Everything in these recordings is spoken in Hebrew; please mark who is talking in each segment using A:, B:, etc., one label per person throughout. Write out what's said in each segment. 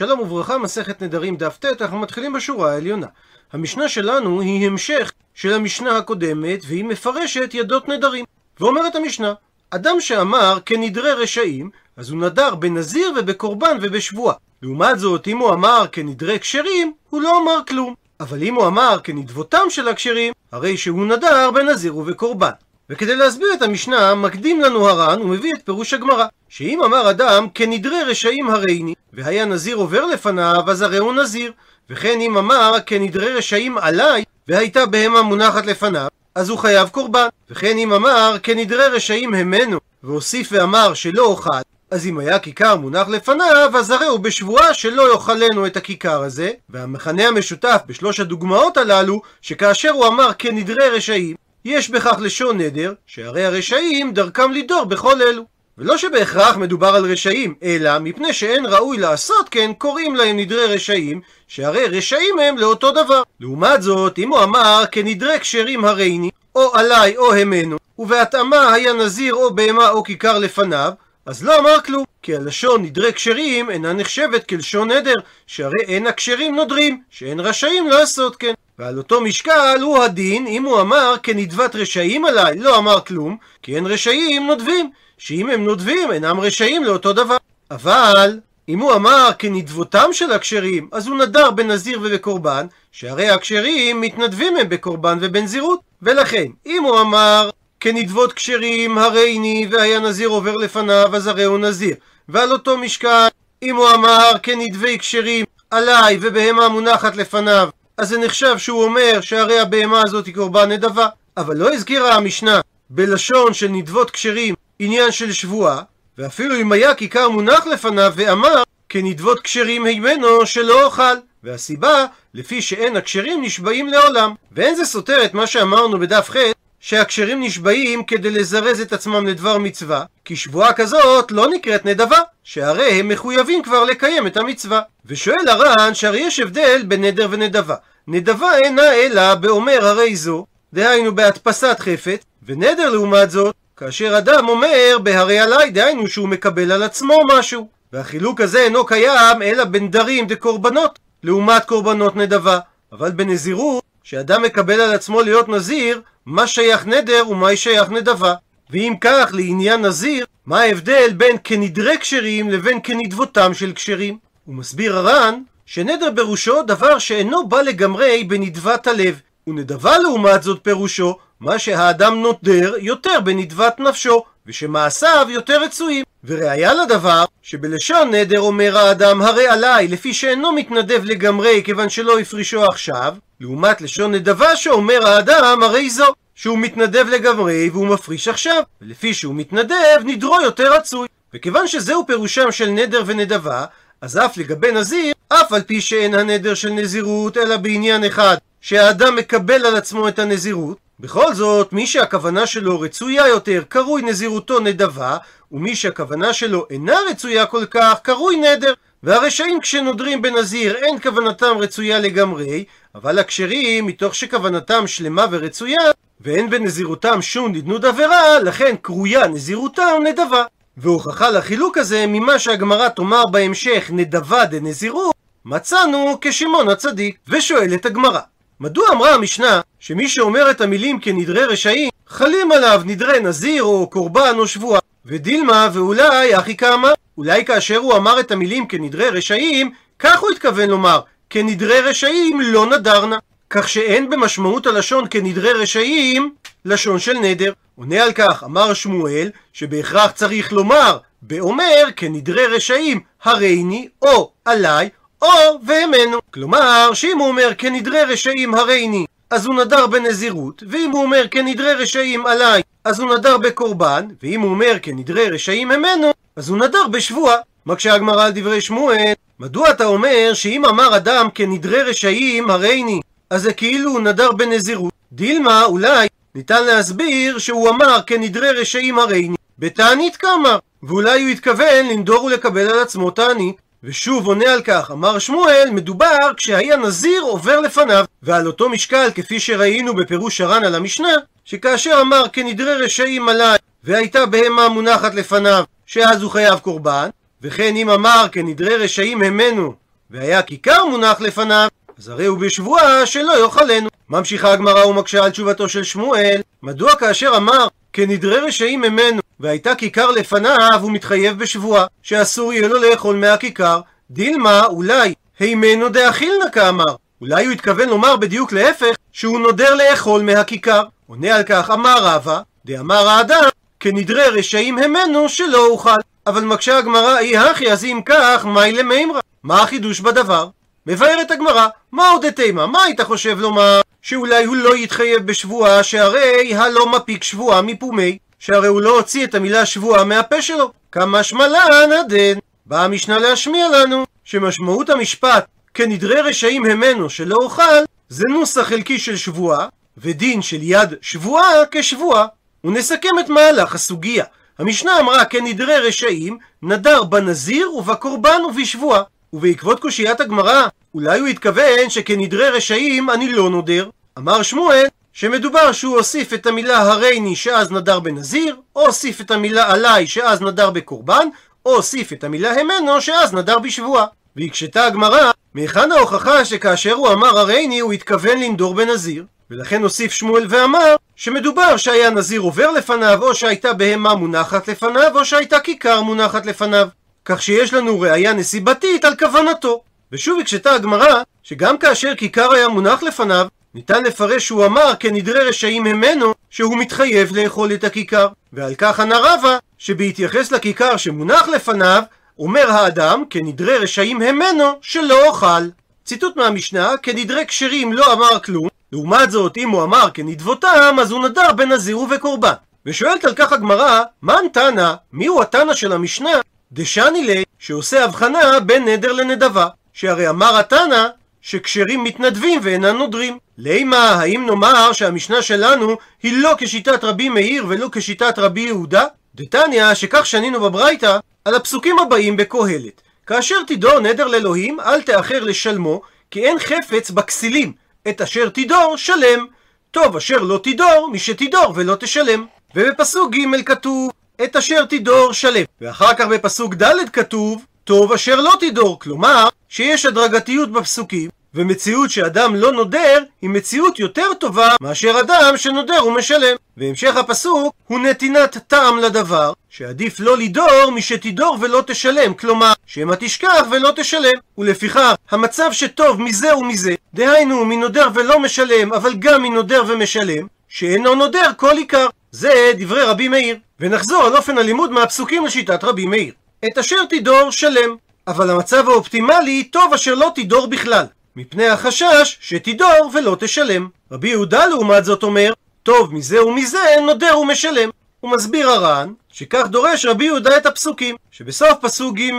A: שלום וברכה, מסכת נדרים דף ט, אנחנו מתחילים בשורה העליונה. המשנה שלנו היא המשך של המשנה הקודמת, והיא מפרשת ידות נדרים. ואומרת המשנה, אדם שאמר כנדרי רשעים, אז הוא נדר בנזיר ובקורבן ובשבועה. לעומת זאת, אם הוא אמר כנדרי כשרים, הוא לא אמר כלום. אבל אם הוא אמר כנדבותם של הכשרים, הרי שהוא נדר בנזיר ובקורבן. וכדי להסביר את המשנה, מקדים לנו הר"ן ומביא את פירוש הגמרא, שאם אמר אדם כנדרי רשעים הריני, והיה נזיר עובר לפניו, אז הרי הוא נזיר. וכן אם אמר כנדרי רשעים עליי, והייתה בהמה מונחת לפניו, אז הוא חייב קורבן. וכן אם אמר כנדרי רשעים המנו, והוסיף ואמר שלא אוכל, אז אם היה כיכר מונח לפניו, אז הרי הוא בשבועה שלא יאכלנו את הכיכר הזה, והמכנה המשותף בשלוש הדוגמאות הללו, שכאשר הוא אמר כנדרי רשעים, יש בכך לשון נדר, שהרי הרשעים דרכם לדור בכל אלו. ולא שבהכרח מדובר על רשעים, אלא מפני שאין ראוי לעשות כן, קוראים להם נדרי רשעים, שהרי רשעים הם לאותו דבר. לעומת זאת, אם הוא אמר כנדרי כשרים הריני, או עליי או המנו, ובהתאמה היה נזיר או בהמה או כיכר לפניו, אז לא אמר כלום, כי הלשון נדרי כשרים אינה נחשבת כלשון נדר, שהרי אין הכשרים נודרים, שאין רשאים לעשות כן. ועל אותו משקל הוא הדין אם הוא אמר כנדבת רשעים עליי, לא אמר כלום, כי אין רשעים נודבים, שאם הם נודבים אינם רשעים לאותו דבר. אבל אם הוא אמר כנדבותם של הכשרים, אז הוא נדר בנזיר ובקורבן, שהרי הכשרים מתנדבים הם בקורבן ובנזירות. ולכן, אם הוא אמר כנדבות כשרים הריני והיה נזיר עובר לפניו, אז הרי הוא נזיר. ועל אותו משקל, אם הוא אמר כנדבי כשרים עליי ובהמה מונחת לפניו, אז זה נחשב שהוא אומר שהרי הבהמה הזאת היא קורבן נדבה. אבל לא הזכירה המשנה בלשון של נדבות כשרים עניין של שבועה, ואפילו אם היה כיכר מונח לפניו ואמר כנדבות כשרים הימנו שלא אוכל. והסיבה, לפי שאין הכשרים נשבעים לעולם. ואין זה סותר את מה שאמרנו בדף ח' שהכשרים נשבעים כדי לזרז את עצמם לדבר מצווה, כי שבועה כזאת לא נקראת נדבה, שהרי הם מחויבים כבר לקיים את המצווה. ושואל הר"ן שהרי יש הבדל בין נדר ונדבה. נדבה אינה אלא באומר הרי זו, דהיינו בהדפסת חפץ, ונדר לעומת זאת, כאשר אדם אומר בהרי עליי, דהיינו שהוא מקבל על עצמו משהו. והחילוק הזה אינו קיים אלא בנדרים דקורבנות, לעומת קורבנות נדבה. אבל בנזירות, שאדם מקבל על עצמו להיות נזיר, מה שייך נדר ומה שייך נדבה. ואם כך, לעניין נזיר, מה ההבדל בין כנדרי כשרים לבין כנדבותם של כשרים? הוא מסביר הר"ן שנדר פירושו דבר שאינו בא לגמרי בנדבת הלב, ונדבה לעומת זאת פירושו מה שהאדם נודר יותר בנדבת נפשו, ושמעשיו יותר רצויים. וראיה לדבר, שבלשון נדר אומר האדם הרי עליי, לפי שאינו מתנדב לגמרי כיוון שלא הפרישו עכשיו, לעומת לשון נדבה שאומר האדם הרי זו, שהוא מתנדב לגמרי והוא מפריש עכשיו, ולפי שהוא מתנדב נדרו יותר רצוי. וכיוון שזהו פירושם של נדר ונדבה, אז אף לגבי נזיר, אף על פי שאין הנדר של נזירות, אלא בעניין אחד, שהאדם מקבל על עצמו את הנזירות, בכל זאת, מי שהכוונה שלו רצויה יותר, קרוי נזירותו נדבה, ומי שהכוונה שלו אינה רצויה כל כך, קרוי נדר. והרשעים כשנודרים בנזיר אין כוונתם רצויה לגמרי, אבל הכשרים, מתוך שכוונתם שלמה ורצויה, ואין בנזירותם שום נדנוד עבירה, לכן קרויה נזירותם נדבה. והוכחה לחילוק הזה ממה שהגמרא תאמר בהמשך נדבה דנזירות, מצאנו כשמעון הצדיק. ושואלת הגמרא, מדוע אמרה המשנה שמי שאומר את המילים כנדרי רשעים, חלים עליו נדרי נזיר או קורבן או שבועה? ודילמה ואולי אחי קאמה, אולי כאשר הוא אמר את המילים כנדרי רשעים, כך הוא התכוון לומר, כנדרי רשעים לא נדרנה. כך שאין במשמעות הלשון כנדרי רשעים לשון של נדר. עונה על כך אמר שמואל שבהכרח צריך לומר באומר כנדרי רשעים הריני או עליי או והמנו. כלומר שאם הוא אומר כנדרי רשעים הריני אז הוא נדר בנזירות, ואם הוא אומר כנדרי רשעים עליי, אז הוא נדר בקורבן, ואם הוא אומר כנדרי רשעים ממנו, אז הוא נדר בשבועה. מקשה הגמרא על דברי שמואל, מדוע אתה אומר שאם אמר אדם כנדרי רשעים הריני, אז זה כאילו הוא נדר בנזירות? דילמה, אולי, ניתן להסביר שהוא אמר כנדרי רשעים הריני, בתענית כאמר, ואולי הוא התכוון לנדור ולקבל על עצמו תענית. ושוב עונה על כך, אמר שמואל, מדובר כשהיה נזיר עובר לפניו. ועל אותו משקל, כפי שראינו בפירוש הר"ן על המשנה, שכאשר אמר כנדרי רשעים עליי, והייתה בהמה מונחת לפניו, שאז הוא חייב קורבן, וכן אם אמר כנדרי רשעים המנו, והיה כיכר מונח לפניו, אז הרי הוא בשבועה שלא יאכלנו. ממשיכה הגמרא ומקשה על תשובתו של שמואל, מדוע כאשר אמר כנדרי רשעים ממנו והייתה כיכר לפניו הוא מתחייב בשבועה שאסור יהיה לו לאכול מהכיכר דילמה אולי הימנו דאכילנא כאמר אולי הוא התכוון לומר בדיוק להפך שהוא נודר לאכול מהכיכר עונה על כך אמר רבא דאמר האדם כנדרי רשעים המנו שלא אוכל אבל מקשה הגמרא אי הכי אז אם כך מאי למימרא מה החידוש בדבר? מבארת הגמרא, מה עוד תימא? מה היית חושב לומר? שאולי הוא לא יתחייב בשבועה, שהרי הלא מפיק שבועה מפומי, שהרי הוא לא הוציא את המילה שבועה מהפה שלו. כמה שמלן עדן. באה המשנה להשמיע לנו, שמשמעות המשפט כנדרי רשעים המנו שלא אוכל, זה נוסח חלקי של שבועה, ודין של יד שבועה כשבועה. ונסכם את מהלך הסוגיה. המשנה אמרה כנדרי רשעים, נדר בנזיר ובקורבן ובשבועה. ובעקבות קושיית הגמרא, אולי הוא התכוון שכנדרי רשעים אני לא נודר. אמר שמואל שמדובר שהוא הוסיף את המילה הרייני שאז נדר בנזיר, או הוסיף את המילה עליי שאז נדר בקורבן, או הוסיף את המילה המנו שאז נדר בשבועה. והקשתה הגמרא, מהיכן ההוכחה שכאשר הוא אמר הרייני הוא התכוון לנדור בנזיר? ולכן הוסיף שמואל ואמר שמדובר שהיה נזיר עובר לפניו, או שהייתה בהמה מונחת לפניו, או שהייתה כיכר מונחת לפניו. כך שיש לנו ראייה נסיבתית על כוונתו. ושוב הקשתה הגמרא, שגם כאשר כיכר היה מונח לפניו, ניתן לפרש שהוא אמר כנדרי רשעים ממנו, שהוא מתחייב לאכול את הכיכר. ועל כך ענה רבא, שבהתייחס לכיכר שמונח לפניו, אומר האדם כנדרי רשעים ממנו שלא אוכל. ציטוט מהמשנה, כנדרי כשרים לא אמר כלום, לעומת זאת אם הוא אמר כנדבותם, אז הוא נדר בנזיר ובקורבן. ושואלת על כך הגמרא, מן תנא, מיהו התנא של המשנה, דשני ליה, שעושה הבחנה בין נדר לנדבה. שהרי אמר התנא שכשרים מתנדבים ואינם נודרים. לימה, האם נאמר שהמשנה שלנו היא לא כשיטת רבי מאיר ולא כשיטת רבי יהודה? דתניא, שכך שנינו בברייתא, על הפסוקים הבאים בקהלת. כאשר תדור נדר לאלוהים, אל תאחר לשלמו, כי אין חפץ בכסילים. את אשר תדור, שלם. טוב אשר לא תדור, מי שתדור ולא תשלם. ובפסוק ג' כתוב, את אשר תדור שלם. ואחר כך בפסוק ד' כתוב, טוב אשר לא תדור, כלומר, שיש הדרגתיות בפסוקים, ומציאות שאדם לא נודר היא מציאות יותר טובה מאשר אדם שנודר ומשלם. והמשך הפסוק הוא נתינת טעם לדבר, שעדיף לא לדור משתדור ולא תשלם, כלומר, שמא תשכח ולא תשלם. ולפיכך, המצב שטוב מזה ומזה, דהיינו מנודר ולא משלם, אבל גם מנודר ומשלם, שאינו נודר כל עיקר. זה דברי רבי מאיר. ונחזור על אופן הלימוד מהפסוקים לשיטת רבי מאיר. את אשר תדור שלם, אבל המצב האופטימלי טוב אשר לא תדור בכלל, מפני החשש שתדור ולא תשלם. רבי יהודה לעומת זאת אומר, טוב מזה ומזה נודר ומשלם. הוא מסביר הר"ן, שכך דורש רבי יהודה את הפסוקים, שבסוף פסוק ג'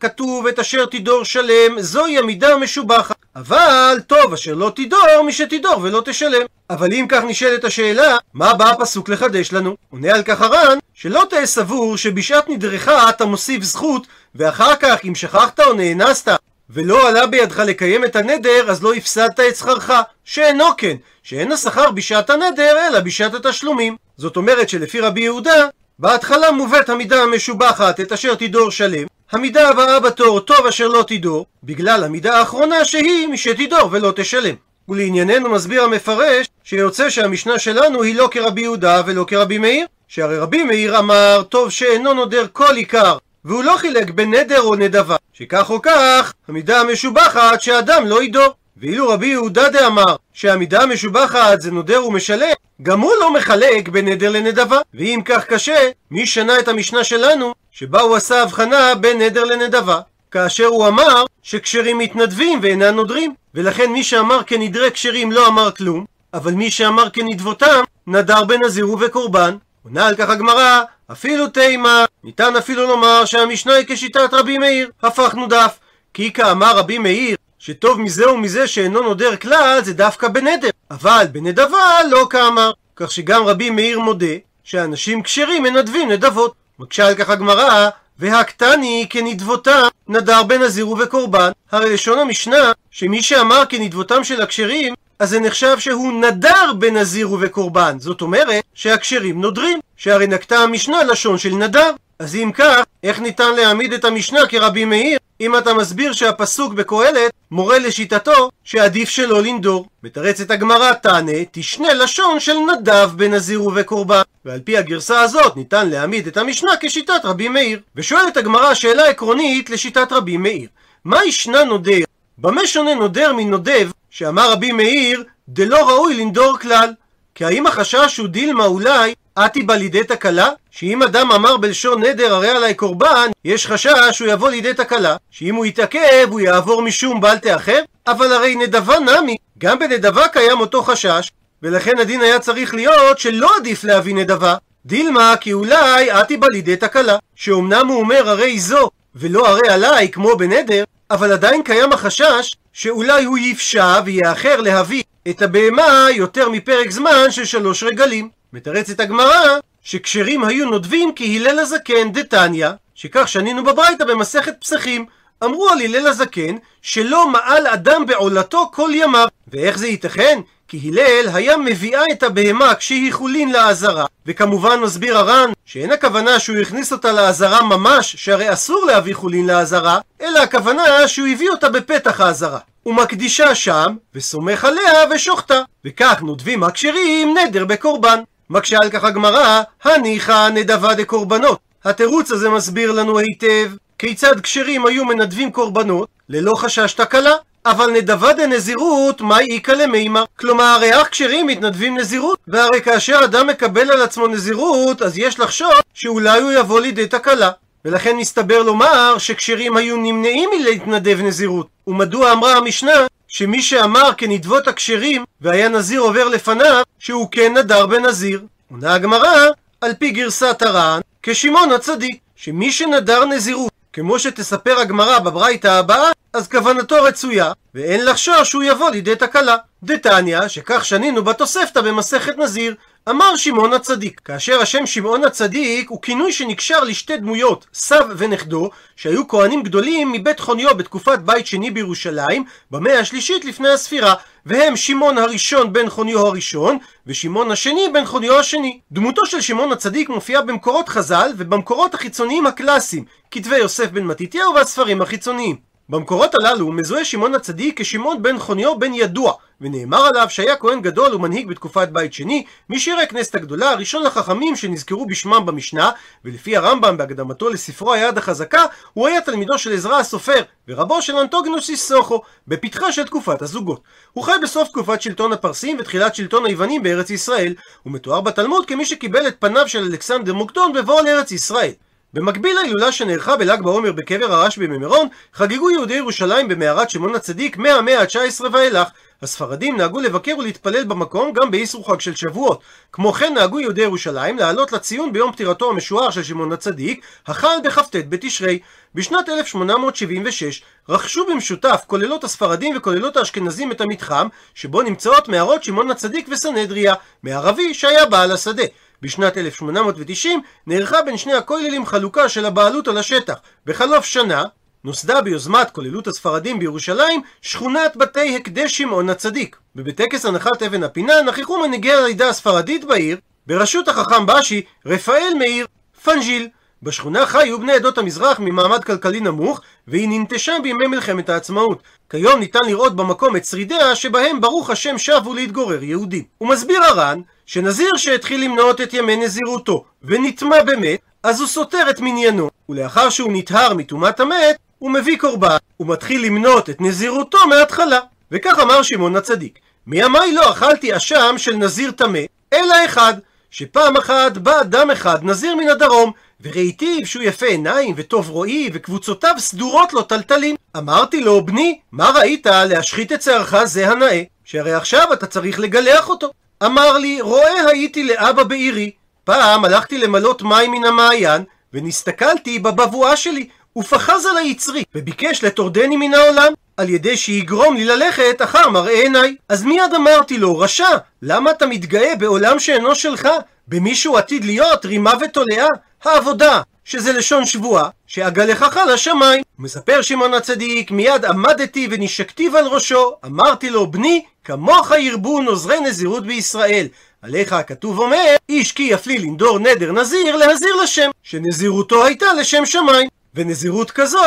A: כתוב את אשר תדור שלם, זוהי המידה המשובחת. אבל טוב אשר לא תדור, מי שתדור ולא תשלם. אבל אם כך נשאלת השאלה, מה בא הפסוק לחדש לנו? עונה על כך הר"ן, שלא תהיה סבור שבשעת נדרך אתה מוסיף זכות, ואחר כך אם שכחת או נאנסת ולא עלה בידך לקיים את הנדר, אז לא הפסדת את שכרך. שאינו כן, שאין השכר בשעת הנדר, אלא בשעת התשלומים. זאת אומרת שלפי רבי יהודה, בהתחלה מובאת המידה המשובחת את אשר תדור שלם, המידה הבאה בתור טוב אשר לא תדור, בגלל המידה האחרונה שהיא משתדור ולא תשלם. ולענייננו מסביר המפרש שיוצא שהמשנה שלנו היא לא כרבי יהודה ולא כרבי מאיר, שהרי רבי מאיר אמר טוב שאינו נודר כל עיקר והוא לא חילק בין נדר או נדבה, שכך או כך, המידה המשובחת שאדם לא ידור. ואילו רבי יהודה דאמר שהמידה המשובחת זה נודר ומשלם, גם הוא לא מחלק בין נדר לנדבה. ואם כך קשה, מי שנה את המשנה שלנו, שבה הוא עשה הבחנה בין נדר לנדבה? כאשר הוא אמר שכשרים מתנדבים ואינם נודרים. ולכן מי שאמר כנדרי כשרים לא אמר כלום, אבל מי שאמר כנדבותם, נדר בנזיר ובקורבן. עונה על כך הגמרא, אפילו תימה, ניתן אפילו לומר שהמשנה היא כשיטת רבי מאיר. הפכנו דף. כי כאמר רבי מאיר, שטוב מזה ומזה שאינו נודר כלל, זה דווקא בנדר. אבל בנדבה לא כאמר. כך שגם רבי מאיר מודה שאנשים כשרים מנדבים נדבות. מקשה על כך הגמרא, והקטני כנדבותם נדר בנזיר ובקורבן. הרי לשון המשנה, שמי שאמר כנדבותם של הכשרים, אז זה נחשב שהוא נדר בנזיר ובקורבן. זאת אומרת שהכשרים נודרים, שהרי נקטה המשנה לשון של נדר. אז אם כך, איך ניתן להעמיד את המשנה כרבי מאיר, אם אתה מסביר שהפסוק בקהלת מורה לשיטתו שעדיף שלא לנדור? מתרצת הגמרא תענה, תשנה לשון של נדב בנזיר ובקורבן. ועל פי הגרסה הזאת ניתן להעמיד את המשנה כשיטת רבי מאיר. ושואלת הגמרא שאלה עקרונית לשיטת רבי מאיר. מה ישנה נודר? במה שונה נודר מנודב שאמר רבי מאיר דלא ראוי לנדור כלל? כי האם החשש הוא דילמה אולי אתי בא לידי תקלה? שאם אדם אמר בלשון נדר הרי עלי קורבן, יש חשש שהוא יבוא לידי תקלה, שאם הוא יתעכב הוא יעבור משום בל תאחר? אבל הרי נדבה נמי, גם בנדבה קיים אותו חשש, ולכן הדין היה צריך להיות שלא עדיף להביא נדבה. דילמה כי אולי אתי בא לידי תקלה, שאומנם הוא אומר הרי זו, ולא הרי עליי כמו בנדר, אבל עדיין קיים החשש שאולי הוא יפשע ויאחר להביא את הבהמה יותר מפרק זמן של שלוש רגלים. מתרצת הגמרא שכשרים היו נודבים כי הלל הזקן דתניא, שכך שנינו בברייתא במסכת פסחים. אמרו על הלל הזקן שלא מעל אדם בעולתו כל ימיו. ואיך זה ייתכן? כי הלל היה מביאה את הבהמה כשהיא חולין לעזרה, וכמובן מסביר הר"ן שאין הכוונה שהוא הכניס אותה לעזרה ממש, שהרי אסור להביא חולין לעזרה, אלא הכוונה שהוא הביא אותה בפתח העזרה. ומקדישה שם, וסומך עליה ושוחטה. וכך נודבים הכשרים נדר בקורבן. מקשה על כך הגמרא, הניחא נדבה דקורבנות. התירוץ הזה מסביר לנו היטב כיצד כשרים היו מנדבים קורבנות ללא חשש תקלה. אבל נדבה דנזירות, מהי איכא למימר? כלומר, אך כשרים מתנדבים נזירות, והרי כאשר אדם מקבל על עצמו נזירות, אז יש לחשוב שאולי הוא יבוא לידי תקלה. ולכן מסתבר לומר שכשרים היו נמנעים מלהתנדב נזירות. ומדוע אמרה המשנה שמי שאמר כנדבות הכשרים והיה נזיר עובר לפניו, שהוא כן נדר בנזיר. עונה הגמרא, על פי גרסת הר"ן, כשמעון הצדיק, שמי שנדר נזירות, כמו שתספר הגמרא בברייתא הבאה, אז כוונתו רצויה, ואין לחשוש שהוא יבוא לידי תקלה. דתניא, שכך שנינו בתוספתא במסכת נזיר, אמר שמעון הצדיק, כאשר השם שמעון הצדיק הוא כינוי שנקשר לשתי דמויות, סב ונכדו, שהיו כהנים גדולים מבית חוניו בתקופת בית שני בירושלים, במאה השלישית לפני הספירה, והם שמעון הראשון בן חוניו הראשון, ושמעון השני בן חוניו השני. דמותו של שמעון הצדיק מופיעה במקורות חז"ל ובמקורות החיצוניים הקלאסיים, כתבי יוסף בן מתתיהו והספרים החיצוניים. במקורות הללו מזוהה שמעון הצדיק כשמעון בן חוניו בן ידוע, ונאמר עליו שהיה כהן גדול ומנהיג בתקופת בית שני, משירי הכנסת הגדולה, הראשון לחכמים שנזכרו בשמם במשנה, ולפי הרמב"ם בהקדמתו לספרו היד החזקה, הוא היה תלמידו של עזרא הסופר, ורבו של אנטוגנוס איסוכו, בפתחה של תקופת הזוגות. הוא חי בסוף תקופת שלטון הפרסים ותחילת שלטון היוונים בארץ ישראל, ומתואר בתלמוד כמי שקיבל את פניו של אלכסנדר מוקדון בבואו לארץ ישראל. במקביל להילולה שנערכה בל"ג בעומר בקבר הרשב"י במירון, חגגו יהודי ירושלים במערת שמעון הצדיק מהמאה ה-19 ואילך. הספרדים נהגו לבקר ולהתפלל במקום גם באיסרו חג של שבועות. כמו כן נהגו יהודי ירושלים לעלות לציון ביום פטירתו המשוער של שמעון הצדיק, החל בכ"ט בתשרי. בשנת 1876 רכשו במשותף כוללות הספרדים וכוללות האשכנזים את המתחם, שבו נמצאות מערות שמעון הצדיק וסנהדריה, מערבי שהיה בעל השדה. בשנת 1890 נערכה בין שני הכוללים חלוקה של הבעלות על השטח. בחלוף שנה נוסדה ביוזמת כוללות הספרדים בירושלים שכונת בתי הקדש שמעון הצדיק. ובטקס הנחת אבן הפינה נכחו מנהיגי העדה הספרדית בעיר בראשות החכם בשי רפאל מאיר פנג'יל. בשכונה חיו בני עדות המזרח ממעמד כלכלי נמוך, והיא ננטשה בימי מלחמת העצמאות. כיום ניתן לראות במקום את שרידיה שבהם ברוך השם שבו להתגורר יהודים. הוא מסביר הר"ן שנזיר שהתחיל למנות את ימי נזירותו ונטמע במת, אז הוא סותר את מניינו, ולאחר שהוא נטהר מטומאת המת, הוא מביא קורבן, ומתחיל למנות את נזירותו מההתחלה. וכך אמר שמעון הצדיק, מימיי לא אכלתי אשם של נזיר טמא, אלא אחד, שפעם אחת בא אדם אחד, נזיר מן הדרום, וראיתיו שהוא יפה עיניים וטוב רואי, וקבוצותיו סדורות לו טלטלים. אמרתי לו, בני, מה ראית להשחית את שערך זה הנאה? שהרי עכשיו אתה צריך לגלח אותו. אמר לי, רואה הייתי לאבא בעירי. פעם הלכתי למלות מים מן המעיין, ונסתכלתי בבבואה שלי, ופחז על היצרי, וביקש לטורדני מן העולם, על ידי שיגרום לי ללכת אחר מראה עיניי. אז מיד אמרתי לו, רשע, למה אתה מתגאה בעולם שאינו שלך? במישהו עתיד להיות רימה ותולעה? העבודה, שזה לשון שבועה, שאגלחך לשמיים. מספר שמעון הצדיק, מיד עמדתי ונשקתיו על ראשו, אמרתי לו, בני, כמוך ירבו נוזרי נזירות בישראל. עליך הכתוב אומר, איש כי יפלי לנדור נדר נזיר, להזיר לשם, שנזירותו הייתה לשם שמיים. ונזירות כזו,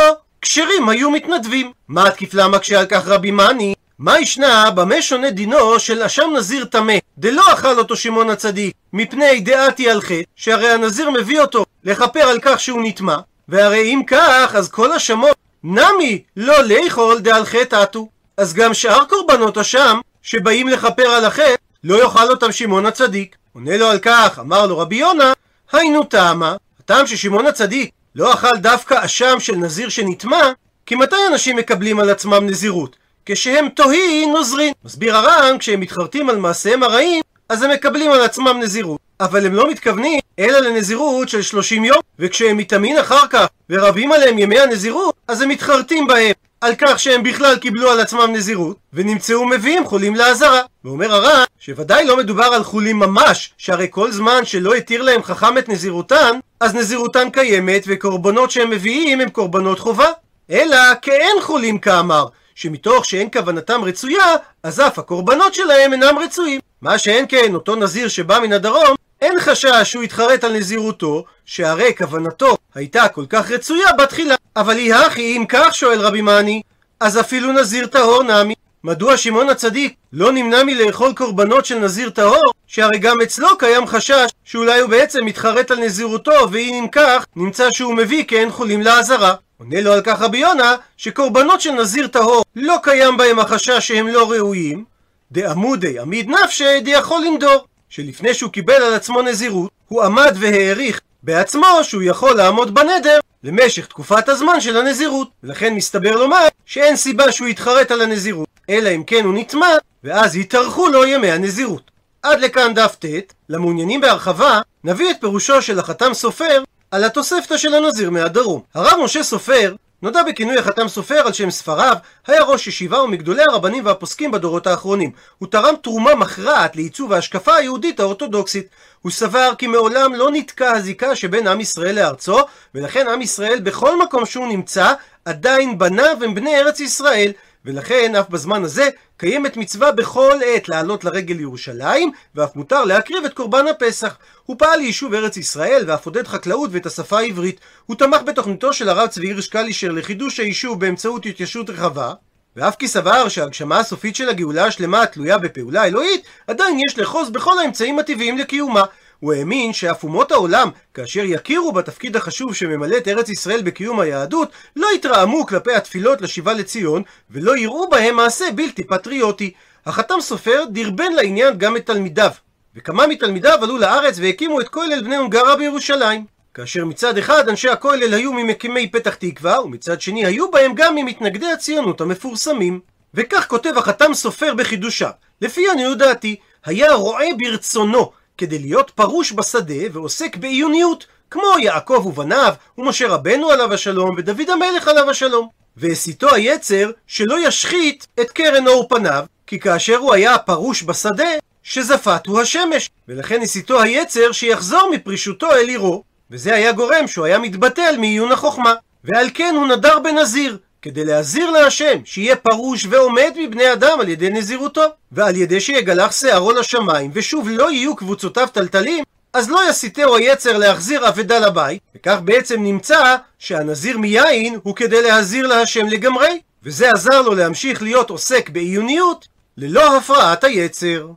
A: כשרים היו מתנדבים. מה התקיף לה מקשה על כך רבי מאני? מה ישנה, במה שונה דינו של אשם נזיר טמא, דלא אכל אותו שמעון הצדיק, מפני דעתי על חטא, שהרי הנזיר מביא אותו לכפר על כך שהוא נטמע, והרי אם כך, אז כל השמות נמי לא לאכול דעל חטא עטו. אז גם שאר קורבנות אשם, שבאים לכפר על החטא, לא יאכל אותם שמעון הצדיק. עונה לו על כך, אמר לו רבי יונה, היינו טעמה, הטעם ששמעון הצדיק לא אכל דווקא אשם של נזיר שנטמע, כי מתי אנשים מקבלים על עצמם נזירות? כשהם תוהי נוזרין. מסביר הר"ן, כשהם מתחרטים על מעשיהם הרעים, אז הם מקבלים על עצמם נזירות. אבל הם לא מתכוונים אלא לנזירות של 30 יום, וכשהם מתאמין אחר כך ורבים עליהם ימי הנזירות, אז הם מתחרטים בהם על כך שהם בכלל קיבלו על עצמם נזירות, ונמצאו מביאים חולים לעזרה. ואומר הר"ן, שוודאי לא מדובר על חולים ממש, שהרי כל זמן שלא התיר להם חכם את נזירותן, אז נזירותן קיימת, וקורבנות שהם מביאים הם קורבנות חובה. אלא כאין חולים כאמר, שמתוך שאין כוונתם רצויה, אז אף הקורבנות שלהם אינם רצויים. מה שאין כן, אותו נזיר שבא מן הדרום, אין חשש שהוא יתחרט על נזירותו, שהרי כוונתו הייתה כל כך רצויה בתחילה. אבל היא הכי, אם כך שואל רבי מאני, אז אפילו נזיר טהור נמי. מדוע שמעון הצדיק לא נמנע מלאכול קורבנות של נזיר טהור, שהרי גם אצלו קיים חשש שאולי הוא בעצם מתחרט על נזירותו, ואם אם כך, נמצא שהוא מביא כאין חולים לעזרה. עונה לו על כך רבי יונה, שקורבנות של נזיר טהור לא קיים בהם החשש שהם לא ראויים, דעמודי עמיד נפשי דיכול לנדור, שלפני שהוא קיבל על עצמו נזירות, הוא עמד והעריך בעצמו שהוא יכול לעמוד בנדר למשך תקופת הזמן של הנזירות. ולכן מסתבר לומר שאין סיבה שהוא יתחרט על הנזירות, אלא אם כן הוא נטמע, ואז יתארכו לו ימי הנזירות. עד לכאן דף ט', למעוניינים בהרחבה, נביא את פירושו של החתם סופר על התוספתא של הנזיר מהדרום. הרב משה סופר נודע בכינוי החתם סופר על שם ספריו, היה ראש ישיבה ומגדולי הרבנים והפוסקים בדורות האחרונים. הוא תרם תרומה מכרעת לעיצוב ההשקפה היהודית האורתודוקסית. הוא סבר כי מעולם לא נתקע הזיקה שבין עם ישראל לארצו, ולכן עם ישראל בכל מקום שהוא נמצא, עדיין בניו הם בני ארץ ישראל. ולכן אף בזמן הזה קיימת מצווה בכל עת לעלות לרגל לירושלים, ואף מותר להקריב את קורבן הפסח. הוא פעל ליישוב ארץ ישראל, ואף עודד חקלאות ואת השפה העברית. הוא תמך בתוכניתו של הרב צבי הירש קלישר לחידוש היישוב באמצעות התיישבות רחבה, ואף כי סבר שההגשמה הסופית של הגאולה השלמה תלויה בפעולה אלוהית, עדיין יש לאחוז בכל האמצעים הטבעיים לקיומה. הוא האמין שאף אומות העולם, כאשר יכירו בתפקיד החשוב שממלאת ארץ ישראל בקיום היהדות, לא יתרעמו כלפי התפילות לשיבה לציון, ולא יראו בהם מעשה בלתי פטריוטי. החתם סופר דרבן לעניין גם את תלמידיו, וכמה מתלמידיו עלו לארץ והקימו את כולל בני הונגרה בירושלים. כאשר מצד אחד אנשי הכולל היו ממקימי פתח תקווה, ומצד שני היו בהם גם ממתנגדי הציונות המפורסמים. וכך כותב החתם סופר בחידושה, לפי עניות דעתי, היה רועה ברצונו כדי להיות פרוש בשדה ועוסק בעיוניות, כמו יעקב ובניו, ומשה רבנו עליו השלום, ודוד המלך עליו השלום. והסיתו היצר שלא ישחית את קרן אור פניו, כי כאשר הוא היה פרוש בשדה, שזפת הוא השמש, ולכן הסיתו היצר שיחזור מפרישותו אל עירו, וזה היה גורם שהוא היה מתבטל מעיון החוכמה. ועל כן הוא נדר בנזיר, כדי להזהיר להשם שיהיה פרוש ועומד מבני אדם על ידי נזירותו, ועל ידי שיגלח שערו לשמיים, ושוב לא יהיו קבוצותיו טלטלים, אז לא יסיתהו היצר להחזיר אבדה לבית, וכך בעצם נמצא שהנזיר מיין הוא כדי להזהיר להשם לגמרי, וזה עזר לו להמשיך להיות עוסק בעיוניות ללא הפרעת היצר.